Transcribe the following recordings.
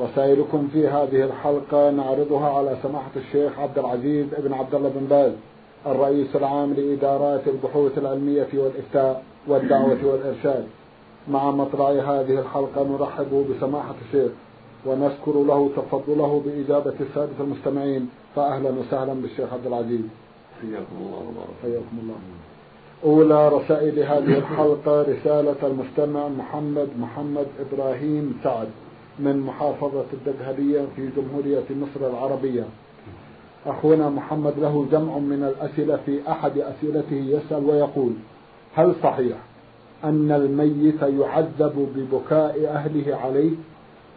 رسائلكم في هذه الحلقة نعرضها على سماحة الشيخ عبد العزيز بن عبد الله بن باز الرئيس العام لإدارات البحوث العلمية والإفتاء والدعوة والإرشاد. مع مطلع هذه الحلقة نرحب بسماحة الشيخ ونشكر له تفضله بإجابة السادة المستمعين فأهلا وسهلا بالشيخ عبد العزيز. حياكم الله حياكم الله. أولى رسائل هذه الحلقة رسالة المستمع محمد محمد إبراهيم سعد. من محافظة الدقهلية في جمهورية مصر العربية. أخونا محمد له جمع من الأسئلة في أحد أسئلته يسأل ويقول هل صحيح أن الميت يعذب ببكاء أهله عليه؟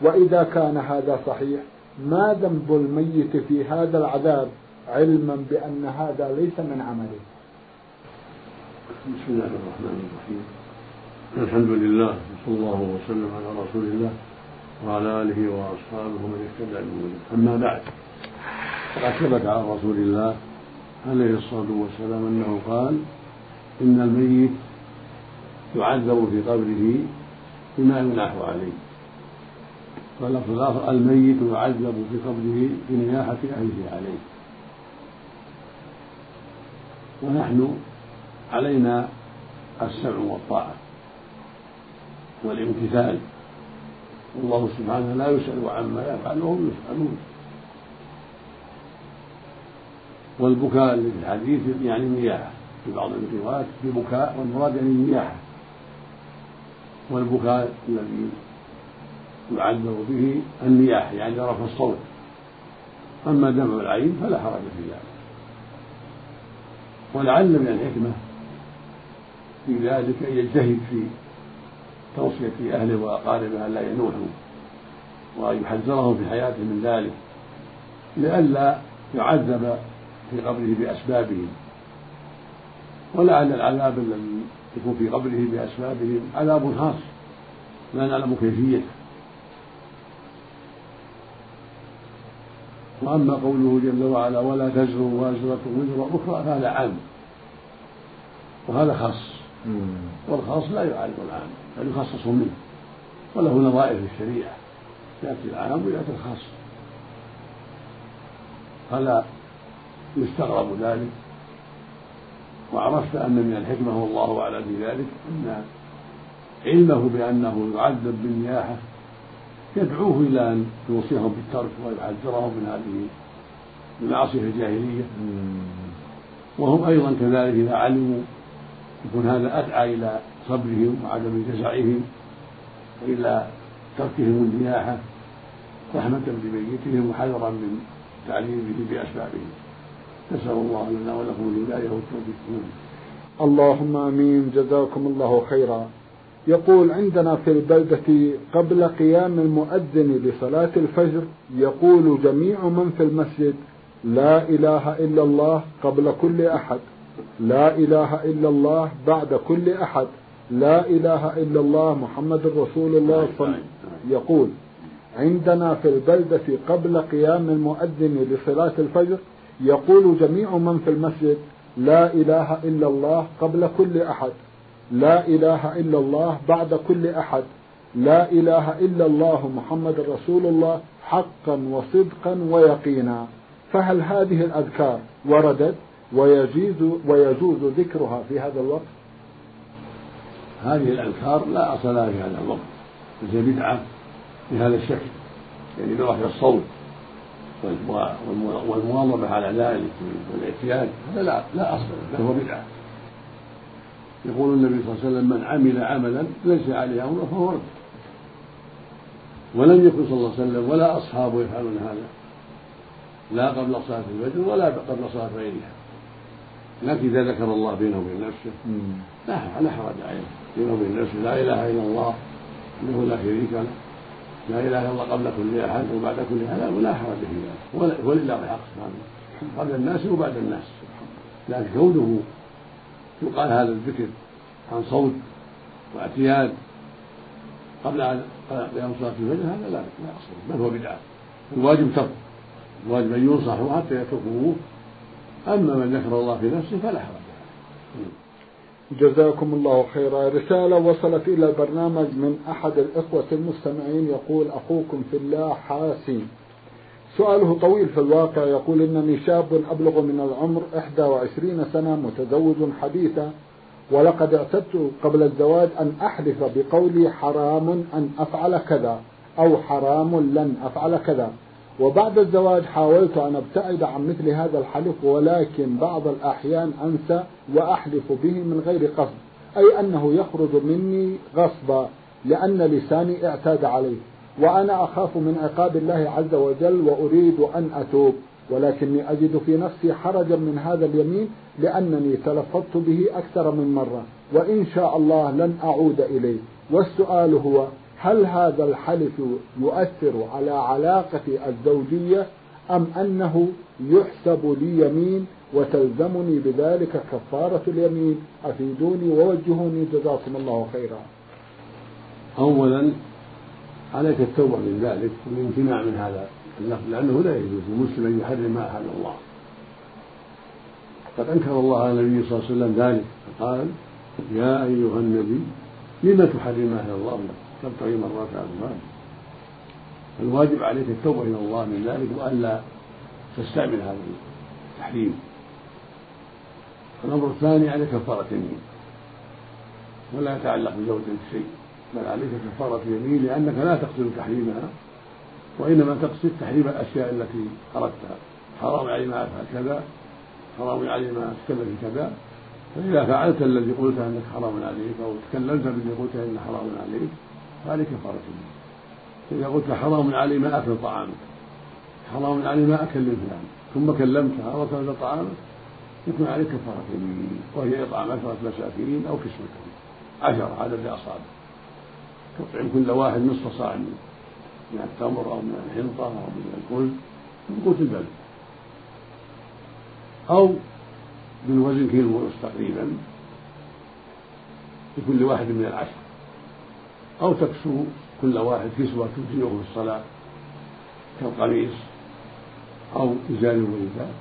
وإذا كان هذا صحيح ما ذنب الميت في هذا العذاب علما بأن هذا ليس من عمله؟ بسم الله الرحمن الرحيم. الحمد لله وصلى الله وسلم على رسول الله. وعلى آله وأصحابه من اهتدى بهداه أما بعد فقد ثبت عن رسول الله عليه الصلاة والسلام أنه قال إن الميت يعذب في قبره بما يناح عليه. واللفظ الآخر الميت يعذب في قبره بنياحة أهله عليه. ونحن علينا السمع والطاعة والامتثال والله سبحانه لا يسأل عما يفعل وهم يسألون والبكاء الذي في الحديث يعني النياحة في بعض الروايات ببكاء والمراد يعني النياحة. والبكاء الذي يعذر به النياحة يعني رفع الصوت. أما دمع العين فلا حرج في ذلك. ولعل من الحكمة في ذلك أن يجتهد في توصية أهله وأقاربه ألا ينوحوا وأن يحذرهم في حياته من ذلك لئلا يعذب في قبره بأسبابهم. ولعل العذاب الذي يكون في قبره بأسبابهم عذاب خاص لا نعلم كيفيته وأما قوله جل وعلا ولا تزر وازرة وزر أخرى فهذا عام وهذا خاص. والخاص لا يعارض العام بل يخصص منه. وله نظائر في الشريعة يأتي العام ويأتي الخاص. فلا يستغرب ذلك. وعرفت أن من الحكمة والله أعلم بذلك أن علمه بأنه يعذب بالنياحة يدعوه إلى أن يوصيهم بالترك ويحذرهم من هذه المعاصي الجاهلية. وهم أيضا كذلك إذا علموا يكون هذا أدعى إلى صبرهم وعدم جزعهم وإلى تركهم النياحة رحمة بميتهم وحذرا من تعليمه بأسبابهم. نسأل الله لنا ولكم الهداية والتوفيق. اللهم آمين. جزاكم الله خيرا. يقول عندنا في البلدة قبل قيام المؤذن لصلاة الفجر يقول جميع من في المسجد لا إله إلا الله قبل كل أحد. لا إله إلا الله بعد كل أحد. لا إله إلا الله محمد رسول الله صلى يقول عندنا في البلدة قبل قيام المؤذن لصلاة الفجر يقول جميع من في المسجد لا إله إلا الله قبل كل أحد. لا إله إلا الله بعد كل أحد. لا إله إلا الله محمد رسول الله حقا وصدقا ويقينا. فهل هذه الأذكار وردت؟ ويجوز ويجوز ذكرها في هذا الوقت؟ هذه الأذكار لا أصل لها في هذا الوقت وهي بدعة بهذا الشكل يعني برفع الصوت والمواظبة على ذلك والاعتياد هذا لا لا أصل له فهو بدعة. يقول النبي صلى الله عليه وسلم من عمل عملا ليس عليه أمر فهو رد. ولم يكن صلى الله عليه وسلم ولا أصحابه يفعلون هذا لا قبل صلاة الفجر ولا قبل صلاة غيرها. لكن إذا ذكر الله بينه وبين نفسه لا لا حرج عليه. بينه وبين نفسه لا إله إلا الله انه لا شريك له. لا إله إلا الله قبل كل أحد وبعد كل أحد ولا حرج في ذلك. ولله الحق سبحانه قبل الناس وبعد الناس. لكن كونه يقال هذا الذكر عن صوت واعتياد قبل أن قيام صلاة الفجر هذا لا لا يصل بل هو بدعة. الواجب ترك الواجب أن ينصحوا حتى يتركوه أما من ذكر الله في نفسه فلا حرج جزاكم الله خيرا. رسالة وصلت إلى البرنامج من أحد الإخوة المستمعين. يقول أخوكم في الله حاسين سؤاله طويل في الواقع. يقول إنني شاب أبلغ من العمر 21 سنة متزوج حديثا ولقد اعتدت قبل الزواج أن أحلف بقولي حرام أن أفعل كذا أو حرام لن أفعل كذا. وبعد الزواج حاولت أن أبتعد عن مثل هذا الحلف ولكن بعض الأحيان أنسى وأحلف به من غير قصد أي أنه يخرج مني غصبا لأن لساني اعتاد عليه وأنا أخاف من عقاب الله عز وجل وأريد أن أتوب ولكني أجد في نفسي حرجا من هذا اليمين لأنني تلفظت به أكثر من مرة وإن شاء الله لن أعود إليه. والسؤال هو هل هذا الحلف يؤثر على علاقتي الزوجية أم أنه يحسب لي يمين وتلزمني بذلك كفارة اليمين؟ أفيدوني ووجهوني. جزاكم الله خيرا. أولا عليك التوبة من ذلك والامتناع من هذا اللفظ لأنه لا يجوز للمسلم أن يحرم ما أحل الله. قد أنكر الله على النبي صلى الله عليه وسلم ذلك فقال يا أيها النبي لم تحرم ما أهل الله تبتغي مرات أزواج الواجب عليك التوبة إلى الله من ذلك وألا تستعمل هذا التحريم. الأمر الثاني عليك كفارة يمين ولا يتعلق بزوجة شيء بل عليك كفارة يمين لأنك لا تقصد تحريمها وإنما تقصد تحريم الأشياء التي أردتها. حرام علي ما أفعل كذا حرام علي ما أتكلم كذا. فإذا فعلت الذي قلت أنك حرام عليك أو تكلمت بالذي قلت أنه حرام عليك فهذه كفارة إذا قلت حرام علي ما أكل طعامك حرام علي ما أكلم فلان ثم كلمتها أو أكلت طعامك يكون عليك كفارة يمين وهي إطعام عشرة مساكين أو كسوتهم عشرة عدد أصابع تطعم كل واحد نصف صاع من التمر أو من الحنطة أو من الفل من قوت البلد أو بالوزن كيلو ونصف تقريبا لكل واحد من العشر. أو تكسو كل واحد كسوة تجزئه في الصلاة كالقميص أو إزار ورداء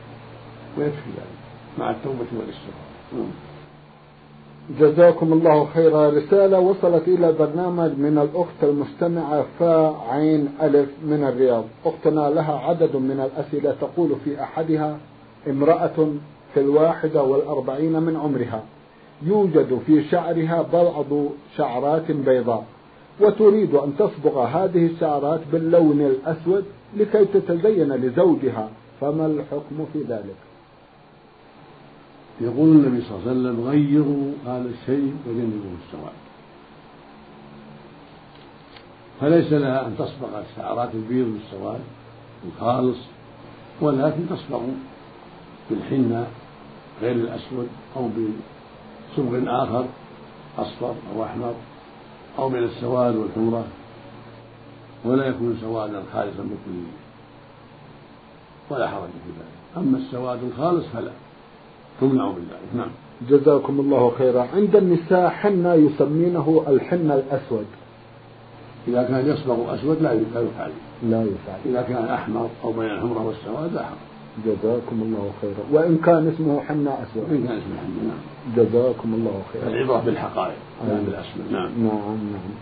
ويكفي ذلك مع التوبة والاستغفار. نعم. جزاكم الله خيرا. رسالة وصلت إلى برنامج من الأخت المستمعة فا عين ألف من الرياض. أختنا لها عدد من الأسئلة تقول في أحدها امرأة في الواحدة والأربعين من عمرها. يوجد في شعرها بعض شعرات بيضاء. وتريد أن تصبغ هذه الشعرات باللون الأسود لكي تتزين لزوجها. فما الحكم في ذلك؟ يقول النبي صلى الله عليه وسلم غيروا هذا الشيء وجنبوا السواد. فليس لها أن تصبغ الشعرات البيض بالسواد الخالص ولكن تصبغ بالحنة غير الأسود أو بصبغ آخر أصفر أو أحمر. أو من السواد والحمرة ولا يكون سوادا خالصا بكل ولا حرج في ذلك. أما السواد الخالص فلا. تمنع من ذلك. نعم. جزاكم الله خيرا. عند النساء حنة يسمينه الحنة الأسود. إذا كان يصبغ أسود لا يفعل لا يفعل إذا كان أحمر أو بين الحمرة والسواد لا حرج. جزاكم الله خيرا. وإن كان اسمه حنة أسود. وإن كان اسمه حنة نعم. جزاكم الله خيرا. العبرة بالحقائق لا بالأسماء. نعم. نعم نعم.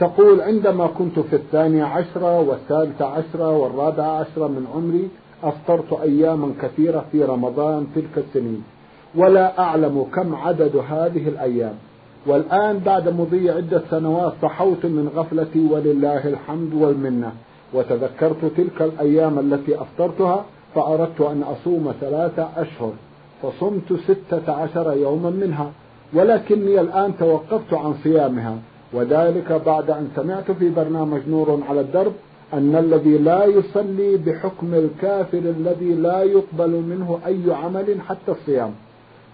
تقول عندما كنت في الثانية عشرة والثالثة عشرة والرابعة عشرة من عمري أفطرت أياما كثيرة في رمضان تلك السنين. ولا أعلم كم عدد هذه الأيام. والآن بعد مضي عدة سنوات صحوت من غفلتي ولله الحمد والمنة. وتذكرت تلك الأيام التي أفطرتها فأردت أن أصوم ثلاثة أشهر فصمت ستة عشر يوما منها ولكني الآن توقفت عن صيامها وذلك بعد أن سمعت في برنامج نور على الدرب أن الذي لا يصلي بحكم الكافر الذي لا يقبل منه أي عمل حتى الصيام.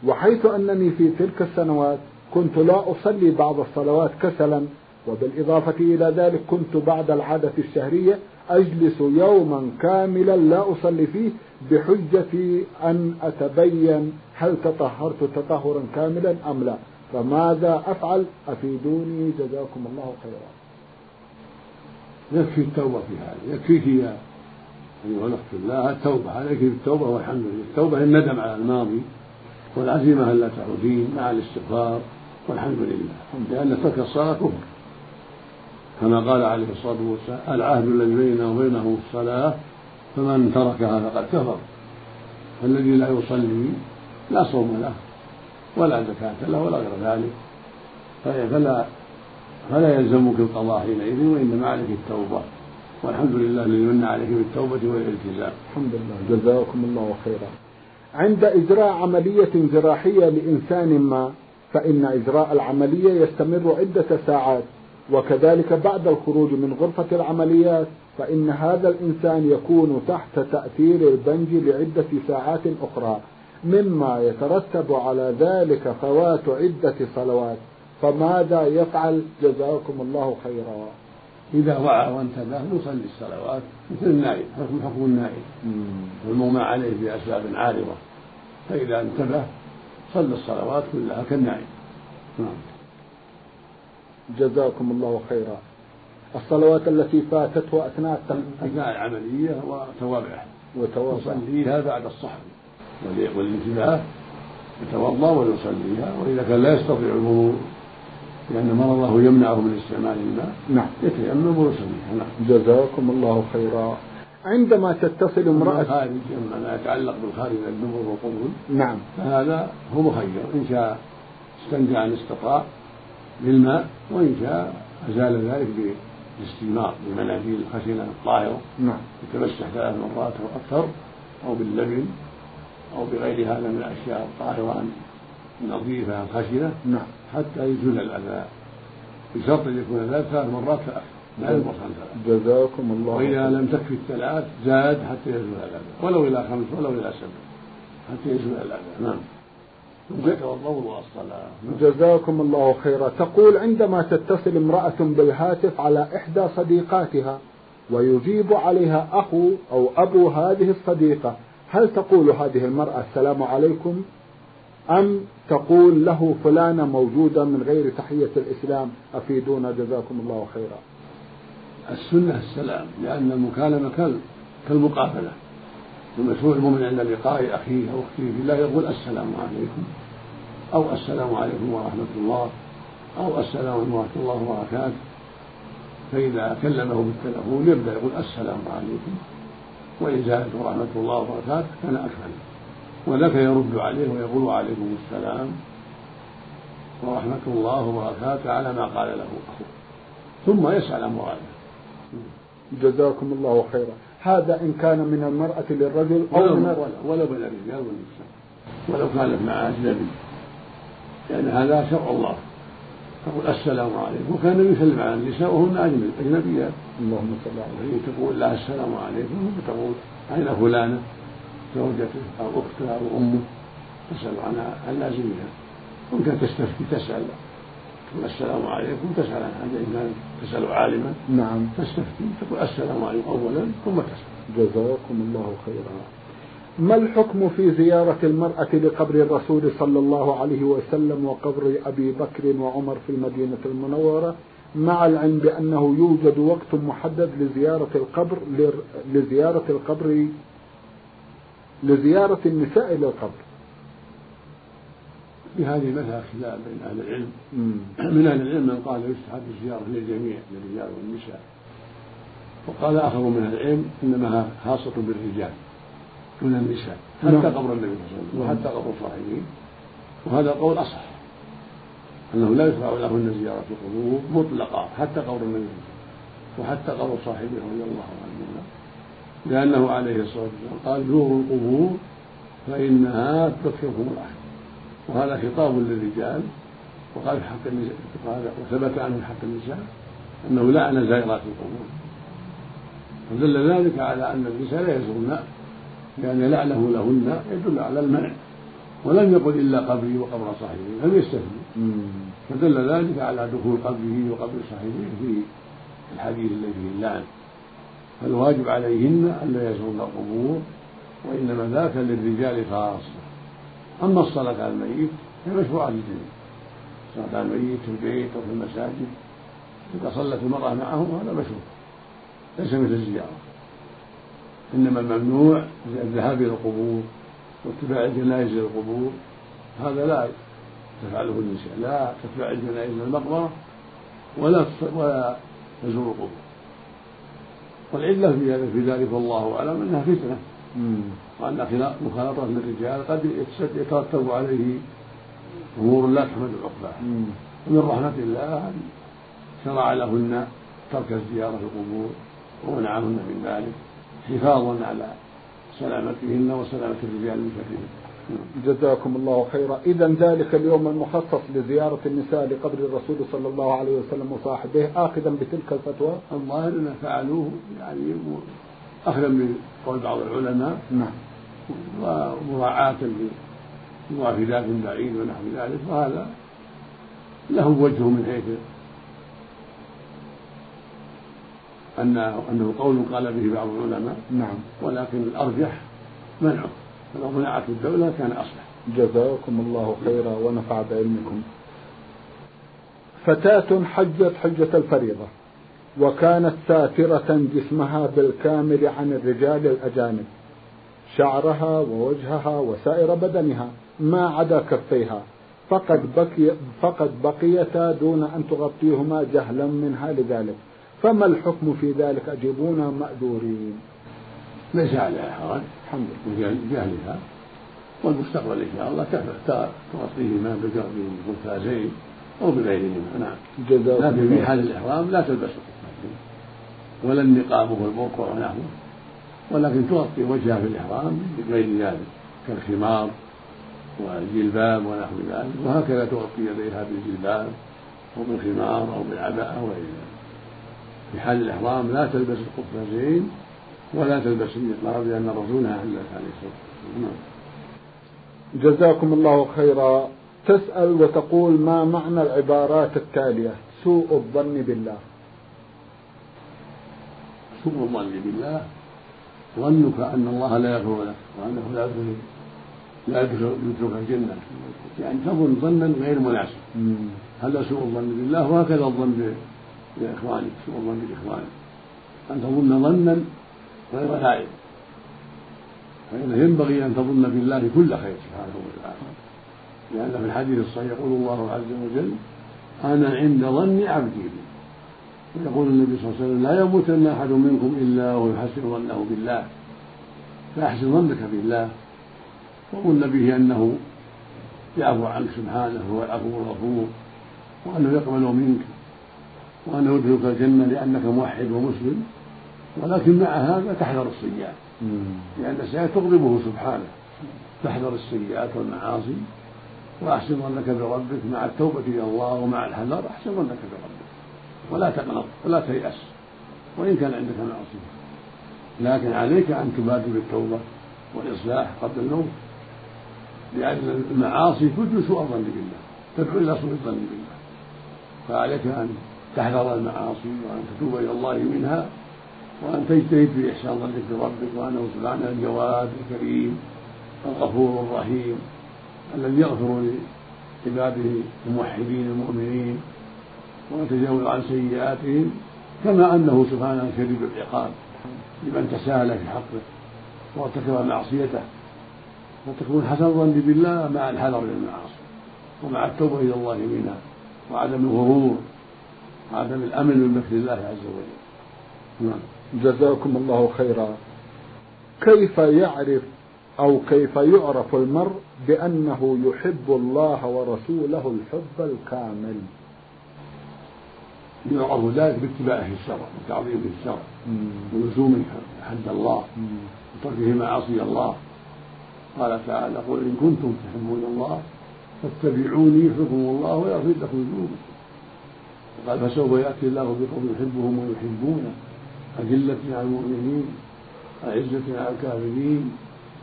وحيث أنني في تلك السنوات كنت لا أصلي بعض الصلوات كسلا وبالإضافة إلى ذلك كنت بعد العادة الشهرية أجلس يوما كاملا لا أصلي فيه بحجة أن أتبين هل تطهرت تطهرا كاملا أم لا. فماذا أفعل؟ أفيدوني جزاكم الله خيرا. يكفي التوبة في هذا يكفيك يا أيها الأخت الله التوبة عليك بالتوبة والحمد لله. التوبة الندم على الماضي والعزيمة ألا تعودين مع الاستغفار والحمد لله. لأن ترك الصلاة كفر. كما قال عليه الصلاة والسلام العهد الذي بيننا وبينه الصلاة فمن تركها فقد كفر. فالذي لا يصلي لا صوم له ولا زكاة له ولا غير ذلك. فلا فلا يلزمك القضاء حينئذ وإنما عليك التوبة. والحمد لله الذي من عليك بالتوبة والالتزام. الحمد لله. جزاكم الله خيرا. عند إجراء عملية جراحية لإنسان ما فإن إجراء العملية يستمر عدة ساعات. وكذلك بعد الخروج من غرفة العمليات فإن هذا الإنسان يكون تحت تأثير البنج لعدة ساعات أخرى مما يترتب على ذلك فوات عدة صلوات. فماذا يفعل؟ جزاكم الله خيرا. إذا وعى وانتبه يصلي الصلوات مثل النائم حكم حكم النائم والمغمى عليه بأسباب عارضة. فإذا انتبه صلى الصلوات كلها كالنائم نعم. جزاكم الله خيرا. الصلوات التي فاتته أثناء أثناء العملية وتوابعها. وتوابعها. يصليها بعد الصحن والانتباه يتوضأ ويصليها وإذا كان لا يستطيع الوضوء لأن مرضه يمنعه من استعمال الماء نعم. يتيمم ويصليها. نعم. جزاكم الله خيرا. عندما تتصل امرأة الخارج ما يتعلق بالخارج من الدبر والقبول نعم. فهذا هو مخير. إن شاء استنجى أن استطاع بالماء وإن شاء أزال ذلك بالاستجمار بالمناديل الخشنة الطاهرة. نعم. يتمسح ثلاث مرات أو أكثر أو باللبن أو بغير هذا من الأشياء الطاهرة النظيفة الخشنة نعم. حتى يزول الأذى. بشرط أن يكون ذلك ثلاث مرات فأكثر لا ينقص عن ثلاث جزاكم الله وإذا لم تكفي الثلاث زاد حتى يزول الأذى. ولو إلى خمس ولو إلى سبع حتى يزول الأذى. نعم. جزاكم الله خيرا. تقول عندما تتصل امرأة بالهاتف على إحدى صديقاتها ويجيب عليها أخو أو أبو هذه الصديقة هل تقول هذه المرأة السلام عليكم؟ أم تقول له فلانة موجودة من غير تحية الإسلام؟ أفيدونا جزاكم الله خيرا. السنة السلام لأن المكالمة كالمقابلة. المشروع المؤمن عند لقاء أخيه أو أخته في الله يقول السلام عليكم أو السلام عليكم ورحمة الله أو السلام عليكم ورحمة الله وبركاته. فإذا كلمه بالتلفون يبدأ يقول السلام عليكم وإن زادت رحمة الله وبركاته كان أكمل. وذاك يرد عليه ويقول عليكم السلام ورحمة الله وبركاته على ما قال له أخوه. ثم يسأل عن مراده. جزاكم الله خيرا. هذا إن كان من المرأة للرجل أو ولو من ولو, ولو من الرجال والنساء ولو كانت مع أجنبي. لأن هذا شرع الله. تقول السلام عليكم. وكان يسلم على النساء وهن أجنبيات. اللهم صل على النبي تقول لها السلام عليكم. وتقول أين فلانة؟ زوجته أو أختها أو أمه. تسأل عنها عن لازمها وإن كانت تستفتي تسأل. السلام عليكم. تسأل عن حاجة إن كانت تسأل عالما نعم. تستفتي تقول السلام عليكم أولا ثم تسأل. جزاكم الله خيرا. ما الحكم في زيارة المرأة لقبر الرسول صلى الله عليه وسلم وقبر أبي بكر وعمر في المدينة المنورة مع العلم بأنه يوجد وقت محدد لزيارة القبر لزيارة القبر لزيارة النساء إلى القبر؟ في هذه المسألة خلاف بين أهل العلم. من أهل العلم من قال يستحب الزيارة للجميع للرجال والنساء. وقال آخر من أهل العلم إنما خاصة بالرجال دون النساء. حتى نعم. قبر النبي صلى الله عليه وسلم وحتى قبر صاحبه وهذا القول أصح. أنه لا يشرع لهن زيارة القبور مطلقا حتى قبر النبي وحتى قبر صاحبه رضي الله عنهما لأنه عليه الصلاة والسلام قال زوروا القبور فإنها تذكركم الآخرة وهذا خطاب للرجال وقال في حق النساء وثبت عنه في حق النساء أنه لعن زائرات القبور. فدل ذلك على أن النساء لا يزورن لأن لعنه لهن يدل على المنع ولم يقل إلا قبري وقبر صاحبي لم يستثني. فدل ذلك على دخول قبره وقبر صاحبه في الحديث الذي فيه اللعن. فالواجب عليهن ألا يزورن القبور وإنما ذاك للرجال خاصة. أما الصلاة على الميت فهي مشروعة للجميع. الصلاة على الميت في البيت أو في المساجد إذا صلت المرأة معه هذا مشروع ليس مثل الزيارة. إنما الممنوع الذهاب إلى القبور واتباع الجنائز إلى القبور هذا لا تفعله النساء لا تتبع الجنائز إلى المقبرة ولا ولا تزور القبور. والعلة في ذلك والله أعلم أنها فتنة. وأن مخالطة الرجال قد يترتب عليه أمور لا تحمد عقباها ومن رحمة الله أن شرع لهن ترك الزيارة في القبور ومنعهن من ذلك حفاظا على سلامتهن وسلامة الرجال من شرهم. جزاكم الله خيرا. إذا ذلك اليوم المخصص لزيارة النساء لقبر الرسول صلى الله عليه وسلم وصاحبه آخذا بتلك الفتوى؟ الظاهر أن فعلوه يعني أخذا بقول بعض العلماء نعم. ومراعاة لموافدات بعيد ونحو ذلك وهذا له وجه من حيث أن أنه قول قال به بعض العلماء نعم. ولكن الأرجح منعه فلو منعت الدولة كان أصلح. جزاكم الله خيرا ونفع بعلمكم. فتاة حجت حجة الفريضة. وكانت ساترة جسمها بالكامل عن الرجال الأجانب شعرها ووجهها وسائر بدنها ما عدا كفيها. فقد بقي فقد بقيتا دون أن تغطيهما جهلا منها لذلك. فما الحكم في ذلك؟ أجيبونا مأذورين. ليس عليها حرج الحمد لله. بجهلها والمستقبل إن شاء الله تغطيهما بالقفازين أو بغيرهما. نعم لكن في حال الإحرام لا تلبس ولا النقاب والبرقع ونحوه ولكن تغطي وجهها في الإحرام بغير ذلك كالخمار والجلباب ونحو ذلك وهكذا تغطي يديها بالجلباب أو بالخمار أو بالعباءة وغير ذلك. في حال الإحرام لا تلبس القفازين ولا تلبس النقاب لأن الرسول نهى عن ذلك عليه الصلاة والسلام. جزاكم الله خيرا. تسأل وتقول ما معنى العبارات التالية؟ سوء الظن بالله. سوء الظن بالله ظنك أن الله لا يغفر لك وأنه لا يدخل لا يدخلك الجنة. يعني تظن ظنا غير مناسب هذا سوء الظن بالله وهكذا الظن بإخوانك سوء الظن بإخوانك. أن تظن ظنا غير لائق فإنه ينبغي أن تظن بالله كل خير سبحانه وتعالى. لأن في الحديث الصحيح يقول الله عز وجل أنا عند ظن عبدي. بي ويقول النبي صلى الله عليه وسلم لا يموتن أحد منكم إلا ويحسن ظنه بالله. فأحسن ظنك بالله. وظن به أنه يعفو عنك سبحانه هو العفو الغفور وأنه يقبل منك وأنه يدخلك الجنة لأنك موحد ومسلم. ولكن مع هذا تحذر السيئات. لأن السيئات تغضبه سبحانه. تحذر السيئات والمعاصي. وأحسن ظنك بربك مع التوبة إلى الله ومع الحذر أحسن ظنك بربك. ولا تقنط ولا تيأس وإن كان عندك معصية. لكن عليك أن تبادر بالتوبة والإصلاح قبل الموت لأن المعاصي تدل سوء الظن بالله تدعو إلى سوء الظن بالله. فعليك أن تحذر المعاصي وأن تتوب إلى الله منها وأن تجتهد في إحسان ظنك بربك وأنه سبحانه الجواد الكريم الغفور الرحيم الذي يغفر لعباده الموحدين المؤمنين ويتجاوز عن سيئاتهم كما أنه سبحانه شديد العقاب لمن تساهل في حقه وارتكب معصيته فتكون حسن الظن بالله مع الحذر من المعاصي ومع التوبة إلى الله منها وعدم الغرور وعدم الأمن من مكر الله عز وجل. نعم. جزاكم الله خيرا. كيف يعرف أو كيف يعرف المرء بأنه يحب الله ورسوله الحب الكامل؟ يعرف ذلك باتباعه الشرع وتعظيمه الشرع ولزومه حد الله وتركه معاصي الله. قال تعالى قل إن كنتم تحبون الله فاتبعوني يحبكم الله ويغفر لكم ذنوبكم. وقال فسوف يأتي الله بقوم يحبهم ويحبونه أذلة على المؤمنين أعزة على الكافرين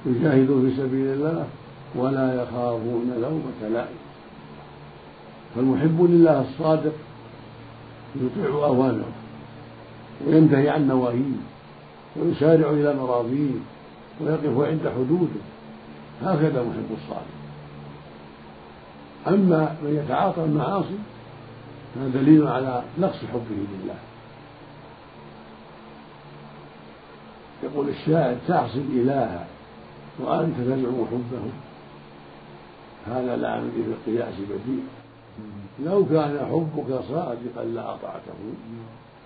يجاهدون في سبيل الله ولا يخافون لومة لائم. فالمحب لله الصادق يطيع أوامره وينتهي عن نواهيه ويسارع إلى مراضيه ويقف عند حدوده. هكذا المحب الصالح. أما من يتعاطى المعاصي هذا دليل على نقص حبه لله. يقول الشاعر تعصي الإله وأنت تزعم حبه. هذا لا في القياس بديل. لو كان حبك صادقا لأطعته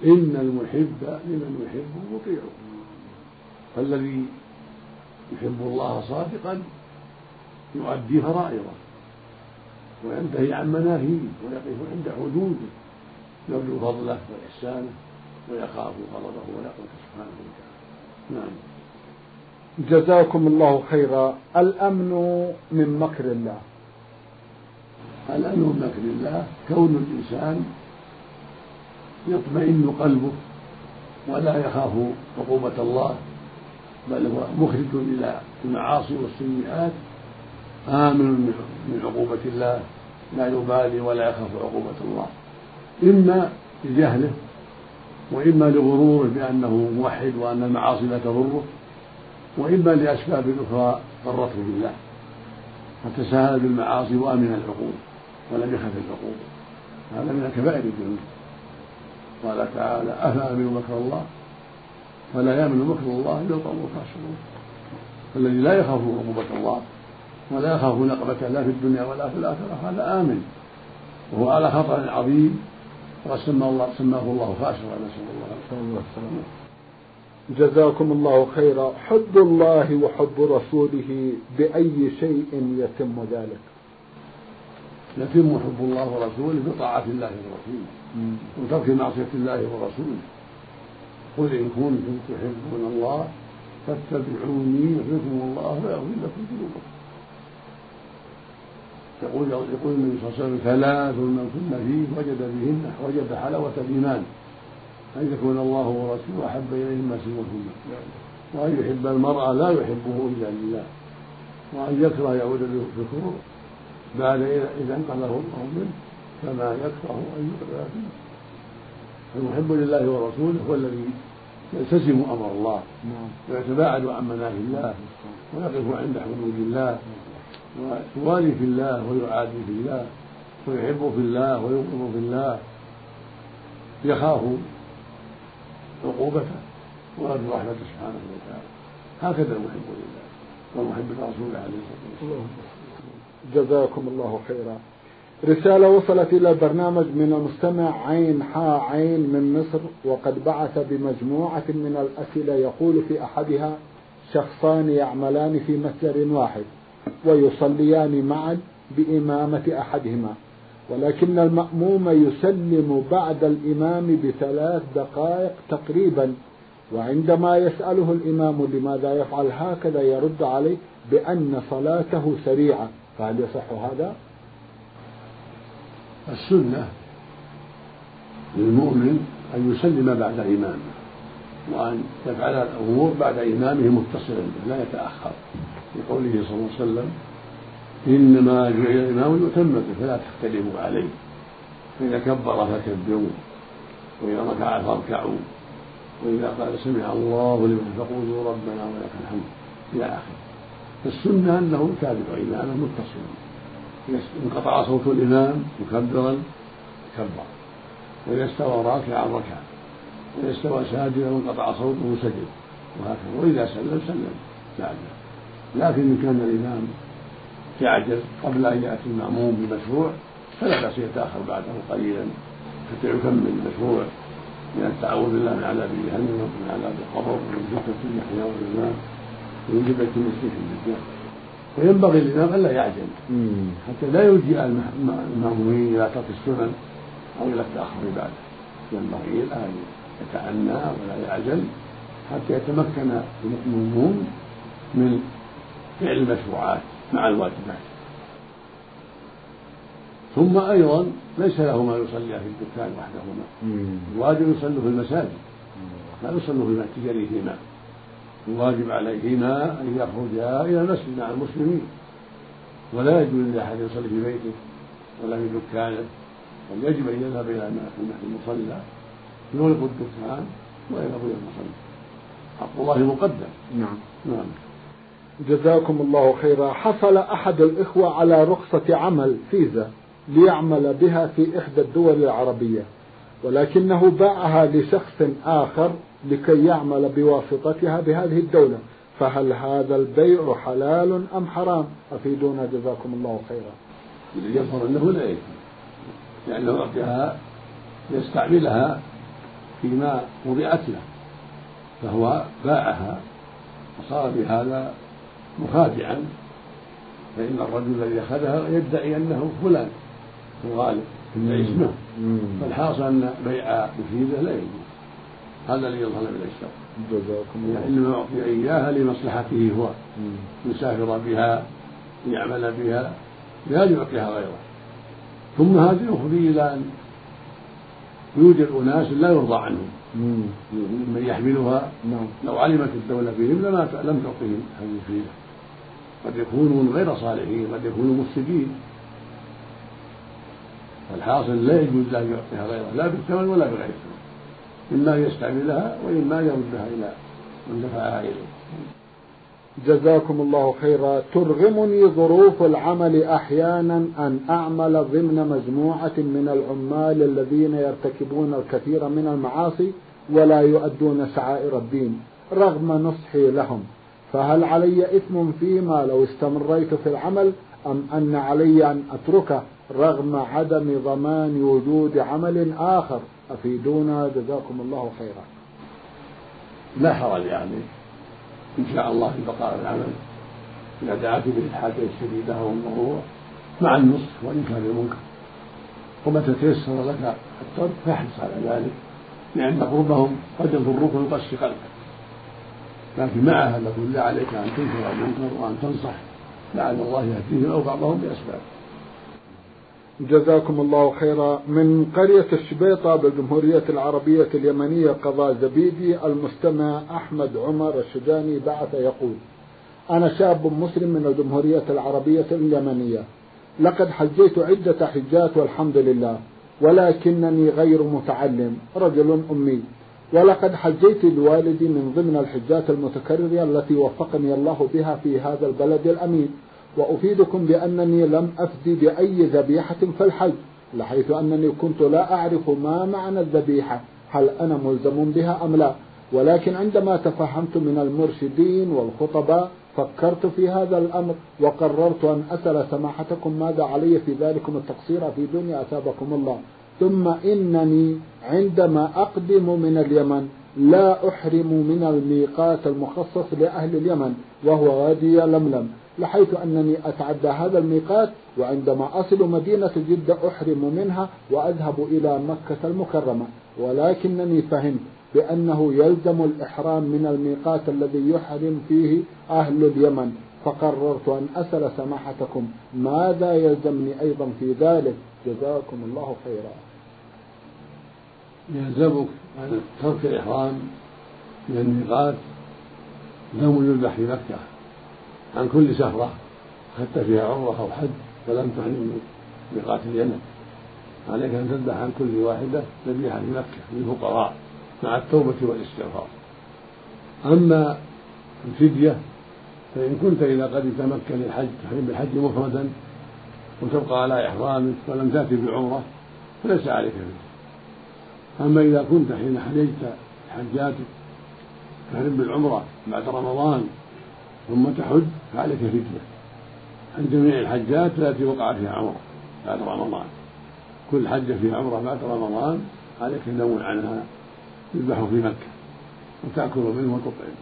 إن المحب لمن يحب مطيع فالذي يحب الله صادقا يؤدي فرائضه وينتهي عن مناهيه ويقف عند حدوده. يرجو فضله وإحسانه ويخاف غضبه ويقوته سبحانه وتعالى. نعم. جزاكم الله خيرا. الأمن من مكر الله. الأمن من مكر الله كون الإنسان يطمئن قلبه ولا يخاف عقوبة الله بل هو مخرج إلى المعاصي والسيئات آمن من عقوبة الله لا يبالي ولا يخاف عقوبة الله. إما لجهله وإما لغروره بأنه موحد وأن المعاصي لا تضره وإما لأسباب أخرى غرته بالله. فتساهل بالمعاصي وأمن العقوبة. ولم يخف العقوبة هذا من كبائر الذنوب. قال تعالى أفأمنوا مكر الله؟ فلا يأمن مكر الله إلا القوم الخاسرون. الذي لا يخاف عقوبة الله ولا يخاف نقمة لا في الدنيا ولا في الآخرة هذا آمن. وهو على خطر عظيم. وقد سماه الله سماه الله خاسرا نسأل الله السلامة جزاكم الله خيرا. حب الله وحب رسوله بأي شيء يتم ذلك؟ يتم حب الله ورسوله بطاعة الله ورسوله وترك معصية الله ورسوله. قل إن كنتم تحبون الله فاتبعوني يحبكم الله ويغفر لكم ذنوبكم. يقول يقول النبي صلى الله عليه وسلم ثلاث من كن فيه وجد بهن وجد حلاوة الإيمان. أن يكون الله ورسوله أحب إليه ما سواهما وأن يحب المرأة لا يحبه إلا لله. وأن يكره يعود بالكفر بعد إذا انقذه الله منه كما يكره أن يقذف فيه. المحب لله ورسوله هو الذي يلتزم أمر الله ويتباعد عن مناهي الله ويقف عند حدود الله ويوالي في الله ويعادي في الله ويحب في الله ويبغض في الله يخاف عقوبته ويرجو رحمته سبحانه وتعالى. هكذا المحب لله والمحب لرسوله عليه الصلاة والسلام. جزاكم الله خيرا. رسالة وصلت إلى البرنامج من المستمع عين حا عين من مصر وقد بعث بمجموعة من الأسئلة يقول في أحدها شخصان يعملان في مسجد واحد ويصليان معا بإمامة أحدهما ولكن المأموم يسلم بعد الإمام بثلاث دقائق تقريبا وعندما يسأله الإمام لماذا يفعل هكذا يرد عليه بأن صلاته سريعة فهل يصح هذا؟ السنة للمؤمن أن يسلم بعد إمامه وأن يفعل الأمور بعد إمامه متصلا به لا يتأخر. لقوله صلى الله عليه وسلم إنما جعل الإمام يؤتم به فلا تختلفوا عليه. فإذا كبر فكبروا وإذا ركع فاركعوا وإذا قال سمع الله لمن فقولوا ربنا ولك الحمد إلى آخره. فالسنة أنه يتابع إمامه متصلا إذا انقطع صوت الإمام مكبرا كبر. وإذا استوى راكعا ركع وإذا استوى ساجدا وانقطع صوته سجد. وهكذا. وإذا سلم سلم. بعده لكن إن كان الإمام يعجل قبل أن يأتي المأموم بمشروع فلا بأس يتأخر بعده قليلا. حتى يكمل المشروع من التعوذ بالله من عذاب جهنم ومن عذاب القبر ومن فتنة المحيا والممات ومن جبلة المسيح الدجال وينبغي الإمام ألا يعجل. حتى لا يلجئ المأمومين إلى ترك السنن أو إلى التأخر بعده ينبغي أن يتأنى ولا يعجل حتى يتمكن المأمومون من فعل المشروعات مع الواجبات. ثم أيضا ليس له ما يصلي في الدكان وحدهما. الواجب يصلوا في المساجد. لا يصلوا في تجاريهما الواجب عليهما أن يخرجا إلى المسجد مع المسلمين. ولا يجوز لأحد يصلي في بيته ولا في دكانه بل يجب أن يذهب إلى المصلى يغلق الدكان ويذهب إلى المصلى. حق الله مقدم. نعم. نعم. جزاكم الله خيرا. حصل أحد الإخوة على رخصة عمل فيزا ليعمل بها في إحدى الدول العربية. ولكنه باعها لشخص آخر لكي يعمل بواسطتها بهذه الدولة. فهل هذا البيع حلال أم حرام؟ أفيدونا جزاكم الله خيرا. يظهر أنه لا يجوز لأنه أعطيها ليستعملها فيما وضعت له. فهو باعها وصار بهذا مخادعا. فإن الرجل الذي أخذها يدعي أنه فلان في الغالب يدعي اسمه فالحاصل أن بيع مفيدة لا يجوز. هذا الذي يظهر من الشر جزاكم الله. يعني إنما أعطي إياها لمصلحته هو. يسافر بها يعمل بها لا ليعطيها غيره. ثم هذه يفضي إلى أن يوجد أناس لا يرضى عنهم. من يحملها. نعم. لو علمت الدولة بهم لما لم تعطهم هذه الفيلة قد يكونون غير صالحين قد يكونوا مفسدين. فالحاصل لا يجوز له يعطيها غيره لا بالثمن ولا بغير الثمن. إما يستعملها وإما يردها إلى من دفعها إليه جزاكم الله خيرا. ترغمني ظروف العمل أحيانا أن أعمل ضمن مجموعة من العمال الذين يرتكبون الكثير من المعاصي ولا يؤدون شعائر الدين رغم نصحي لهم. فهل علي إثم فيما لو استمريت في العمل أم أن علي أن أتركه؟ رغم عدم ضمان وجود عمل آخر. أفيدونا؟ جزاكم الله خيرا. لا حرج يعني. إن شاء الله في بقاء العمل. إذا دعاك به الحاجة الشديدة أو مع النصح وإنكار المنكر ومتى تيسر لك الترك فاحرص على ذلك. لأن قربهم قد يضرك ويقسي قلبك لكن مع هذا كله عليك أن تنكر المنكر وأن تنصح. لعل الله يهديهم أو بعضهم بأسباب. جزاكم الله خيرا. من قرية الشبيطة بالجمهورية العربية اليمنية قضاء زبيدي المستمع أحمد عمر الشجاني بعث يقول أنا شاب مسلم من الجمهورية العربية اليمنية. لقد حجيت عدة حجات والحمد لله ولكنني غير متعلم رجل أمي. ولقد حجيت لوالدي من ضمن الحجات المتكررة التي وفقني الله بها في هذا البلد الأمين. وأفيدكم بأنني لم أفدي بأي ذبيحة في الحج لحيث أنني كنت لا أعرف ما معنى الذبيحة هل أنا ملزم بها أم لا؟ ولكن عندما تفهمت من المرشدين والخطباء فكرت في هذا الأمر وقررت أن أسأل سماحتكم ماذا علي في ذلكم التقصير في دنيا أثابكم الله. ثم إنني عندما أقدم من اليمن لا أحرم من الميقات المخصص لأهل اليمن وهو وادي لملم. لحيث أنني أتعدى هذا الميقات وعندما أصل مدينة جدة أحرم منها وأذهب إلى مكة المكرمة. ولكنني فهمت بأنه يلزم الإحرام من الميقات الذي يحرم فيه أهل اليمن. فقررت أن أسأل سماحتكم ماذا يلزمني أيضا في ذلك؟ جزاكم الله خيرا. يلزمك ترك الإحرام من الميقات دم يذبح في مكة. عن كل سفرة أخذت فيها عمرة أو حج ولم تحرم ميقات اليمن. عليك أن تذبح عن كل واحدة ذبيحة في مكة للفقراء مع التوبة والاستغفار. أما الفدية فإن كنت إذا قدمت مكة للحج تحرم بالحج مفردا وتبقى على إحرامك ولم تأتي بعمرة فليس عليك فدية. أما إذا كنت حين حججت حجاتك تحرم بالعمرة بعد رمضان ثم تحج فعليك فدية عن جميع الحجات التي وقع فيها عمرة بعد رمضان. كل حجة فيها عمرة بعد رمضان عليك دم عنها تذبح في مكة وتأكل منه وتطعم.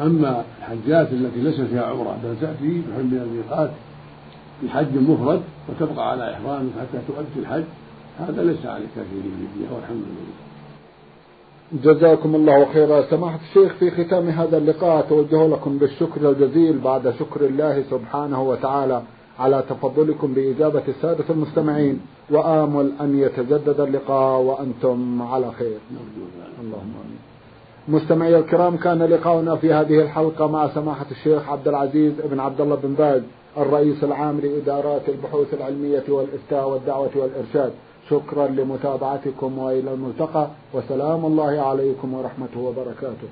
أما الحجات التي ليس فيها عمرة بل تأتي تحل من الميقات بحج مفرد وتبقى على إحرامك حتى تؤدي الحج هذا ليس عليك فيه فدية والحمد لله. جزاكم الله خيرا. سماحة الشيخ في ختام هذا اللقاء أتوجه لكم بالشكر الجزيل بعد شكر الله سبحانه وتعالى على تفضلكم بإجابة السادة المستمعين. وآمل أن يتجدد اللقاء وأنتم على خير. اللهم آمين. مستمعي الكرام كان لقاؤنا في هذه الحلقة مع سماحة الشيخ عبد العزيز بن عبد الله بن باز الرئيس العام لإدارات البحوث العلمية والإفتاء والدعوة والإرشاد. شكرا لمتابعتكم وإلى الملتقى وسلام الله عليكم ورحمته وبركاته.